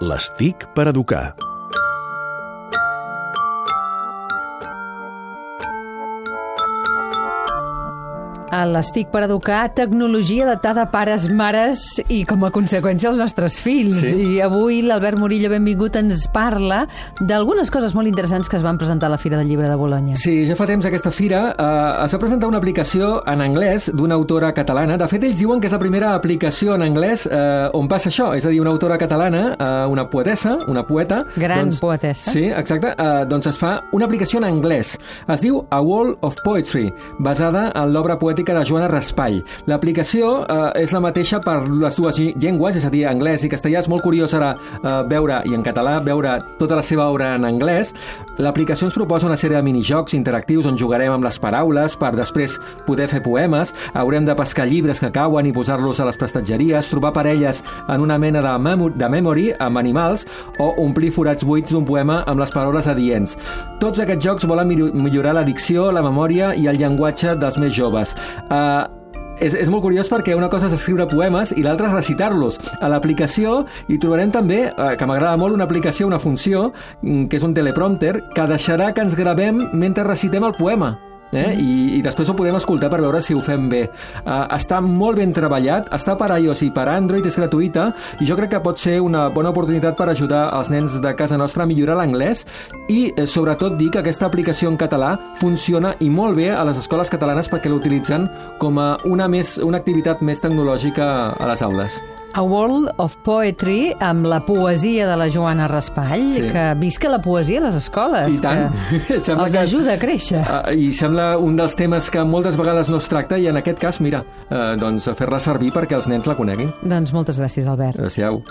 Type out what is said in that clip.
Les TIC per educar. A l'Estic per educar, tecnologia adaptada a pares, mares i com a conseqüència als nostres fills. Sí. I avui l'Albert Murillo, benvingut, ens parla d'algunes coses molt interessants que es van presentar a la Fira del Llibre de Bologna. Sí, ja fa temps aquesta fira eh, es va presentar una aplicació en anglès d'una autora catalana. De fet, ells diuen que és la primera aplicació en anglès eh, on passa això, és a dir, una autora catalana, eh, una poetessa, una poeta... Gran poetessa. Sí, exacte. Eh, doncs es fa una aplicació en anglès. Es diu A Wall of Poetry, basada en l'obra poètica de Joana Raspall. L'aplicació eh, és la mateixa per les dues llengües, és a dir, anglès i castellà. És molt curiós ara eh, veure, i en català, veure tota la seva obra en anglès. L'aplicació ens proposa una sèrie de minijocs interactius on jugarem amb les paraules per després poder fer poemes. Haurem de pescar llibres que cauen i posar-los a les prestatgeries, trobar parelles en una mena de, memo de memory amb animals o omplir forats buits d'un poema amb les paraules adients. Tots aquests jocs volen millo- millorar la dicció, la memòria i el llenguatge dels més joves. Uh, és, és molt curiós perquè una cosa és escriure poemes i l'altra és recitar-los. A l'aplicació hi trobarem també, eh, que m'agrada molt, una aplicació, una funció, mm, que és un teleprompter, que deixarà que ens gravem mentre recitem el poema. Eh? I, I després ho podem escoltar per veure si ho fem bé. Uh, està molt ben treballat, està per iOS i per Android, és gratuïta, i jo crec que pot ser una bona oportunitat per ajudar els nens de casa nostra a millorar l'anglès i, eh, sobretot, dir que aquesta aplicació en català funciona i molt bé a les escoles catalanes perquè l'utilitzen com a una, més, una activitat més tecnològica a les aules. A World of Poetry amb la poesia de la Joana Raspall, Sí. que visca la poesia a les escoles, I tant. que Sembla els que- ajuda a créixer. Uh, I sembla un dels temes que moltes vegades no es tracta i en aquest cas, mira, uh, doncs fer-la servir perquè els nens la coneguin. Doncs moltes gràcies, Albert. Adéu-siau.